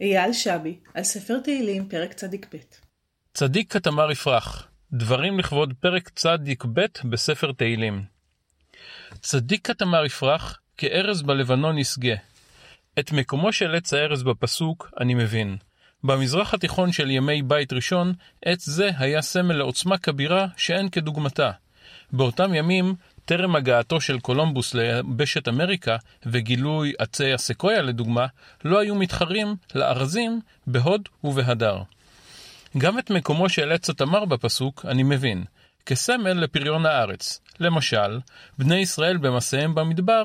אייל שבי, על ספר תהילים, פרק צ"ב. צדיק כתמר יפרח, דברים לכבוד פרק צ"ב בספר תהילים. צדיק כתמר יפרח, כארז בלבנון ישגה. את מקומו של עץ הארז בפסוק אני מבין. במזרח התיכון של ימי בית ראשון, עץ זה היה סמל לעוצמה כבירה שאין כדוגמתה. באותם ימים טרם הגעתו של קולומבוס ליבשת אמריקה וגילוי עצי הסקויה לדוגמה, לא היו מתחרים לארזים בהוד ובהדר. גם את מקומו של עץ התמר בפסוק אני מבין, כסמל לפריון הארץ. למשל, בני ישראל במסעיהם במדבר,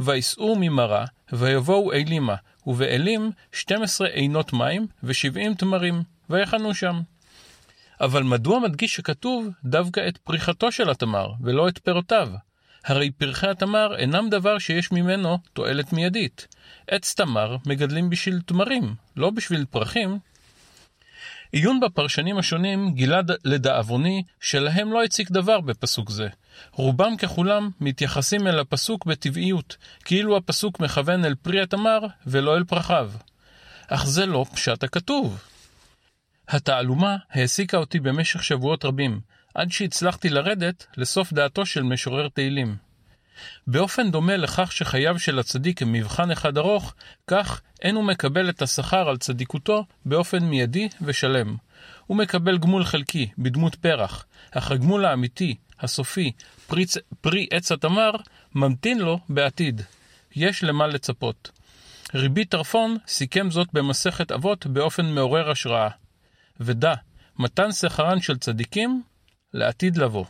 ויסעו ממרה, ויבואו אלימה, ובאלים 12 עינות מים ו-70 תמרים, ויחנו שם. אבל מדוע מדגיש שכתוב דווקא את פריחתו של התמר, ולא את פירותיו? הרי פרחי התמר אינם דבר שיש ממנו תועלת מיידית. עץ תמר מגדלים בשביל תמרים, לא בשביל פרחים. עיון בפרשנים השונים גילה לדאבוני שלהם לא הציג דבר בפסוק זה. רובם ככולם מתייחסים אל הפסוק בטבעיות, כאילו הפסוק מכוון אל פרי התמר ולא אל פרחיו. אך זה לא פשט הכתוב. התעלומה העסיקה אותי במשך שבועות רבים, עד שהצלחתי לרדת לסוף דעתו של משורר תהילים. באופן דומה לכך שחייו של הצדיק הם מבחן אחד ארוך, כך אין הוא מקבל את השכר על צדיקותו באופן מיידי ושלם. הוא מקבל גמול חלקי, בדמות פרח, אך הגמול האמיתי, הסופי, פרי, פרי עץ התמר, ממתין לו בעתיד. יש למה לצפות. ריבי טרפון סיכם זאת במסכת אבות באופן מעורר השראה. ודע, מתן שכרן של צדיקים לעתיד לבוא.